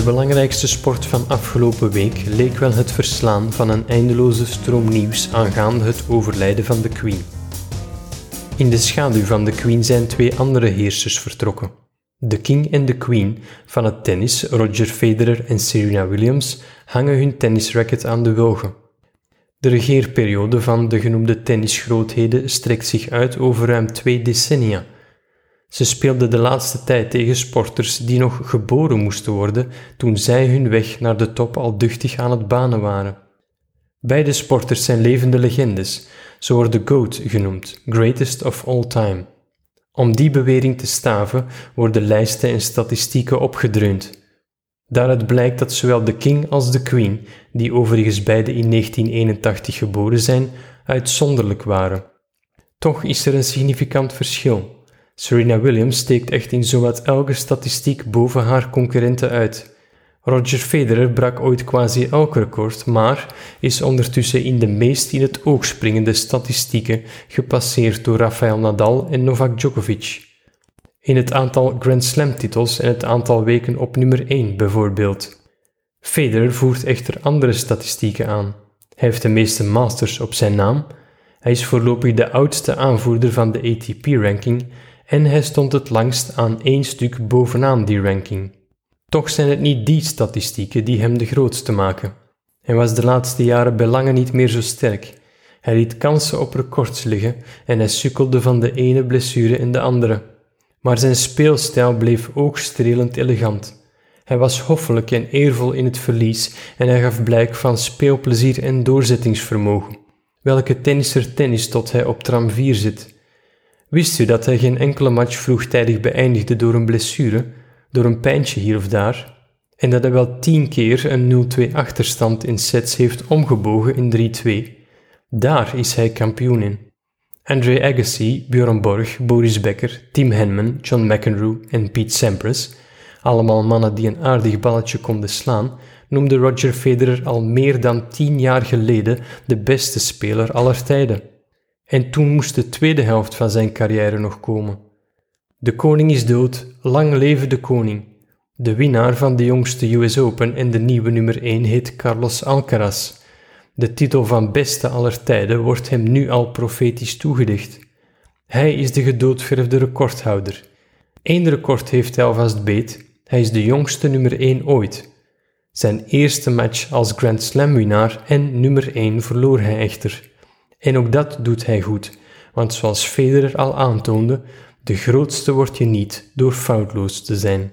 De belangrijkste sport van afgelopen week leek wel het verslaan van een eindeloze stroom nieuws aangaande het overlijden van de Queen. In de schaduw van de Queen zijn twee andere heersers vertrokken. De King en de Queen van het tennis, Roger Federer en Serena Williams, hangen hun tennisracket aan de wilgen. De regeerperiode van de genoemde tennisgrootheden strekt zich uit over ruim twee decennia. Ze speelden de laatste tijd tegen sporters die nog geboren moesten worden toen zij hun weg naar de top al duchtig aan het banen waren. Beide sporters zijn levende legendes, zo wordt de GOAT genoemd, Greatest of All Time. Om die bewering te staven worden lijsten en statistieken opgedreund. Daaruit blijkt dat zowel de King als de Queen, die overigens beide in 1981 geboren zijn, uitzonderlijk waren. Toch is er een significant verschil. Serena Williams steekt echt in zowat elke statistiek boven haar concurrenten uit. Roger Federer brak ooit quasi elk record, maar is ondertussen in de meest in het oog springende statistieken gepasseerd door Rafael Nadal en Novak Djokovic. In het aantal Grand Slam titels en het aantal weken op nummer 1 bijvoorbeeld. Federer voert echter andere statistieken aan. Hij heeft de meeste Masters op zijn naam, hij is voorlopig de oudste aanvoerder van de ATP-ranking en hij stond het langst aan één stuk bovenaan die ranking. Toch zijn het niet die statistieken die hem de grootste maken. Hij was de laatste jaren bij lange niet meer zo sterk. Hij liet kansen op records liggen en hij sukkelde van de ene blessure in de andere. Maar zijn speelstijl bleef oogstrelend elegant. Hij was hoffelijk en eervol in het verlies en hij gaf blijk van speelplezier en doorzettingsvermogen. Welke tennisser tennis tot hij op tram 4 zit? Wist u dat hij geen enkele match vroegtijdig beëindigde door een blessure, door een pijntje hier of daar? En dat hij wel tien keer een 0-2 achterstand in sets heeft omgebogen in 3-2? Daar is hij kampioen in. Andre Agassi, Björn Borg, Boris Becker, Tim Henman, John McEnroe en Pete Sampras, allemaal mannen die een aardig balletje konden slaan, noemde Roger Federer al meer dan tien jaar geleden de beste speler aller tijden. En toen moest de tweede helft van zijn carrière nog komen. De koning is dood, lang leven de koning. De winnaar van de jongste US Open en de nieuwe nummer 1 heet Carlos Alcaraz. De titel van beste aller tijden wordt hem nu al profetisch toegedicht. Hij is de gedoodverfde recordhouder. Eén record heeft hij alvast beet, hij is de jongste nummer 1 ooit. Zijn eerste match als Grand Slam winnaar en nummer 1 verloor hij echter. En ook dat doet hij goed, want zoals Federer al aantoonde, de grootste word je niet door foutloos te zijn.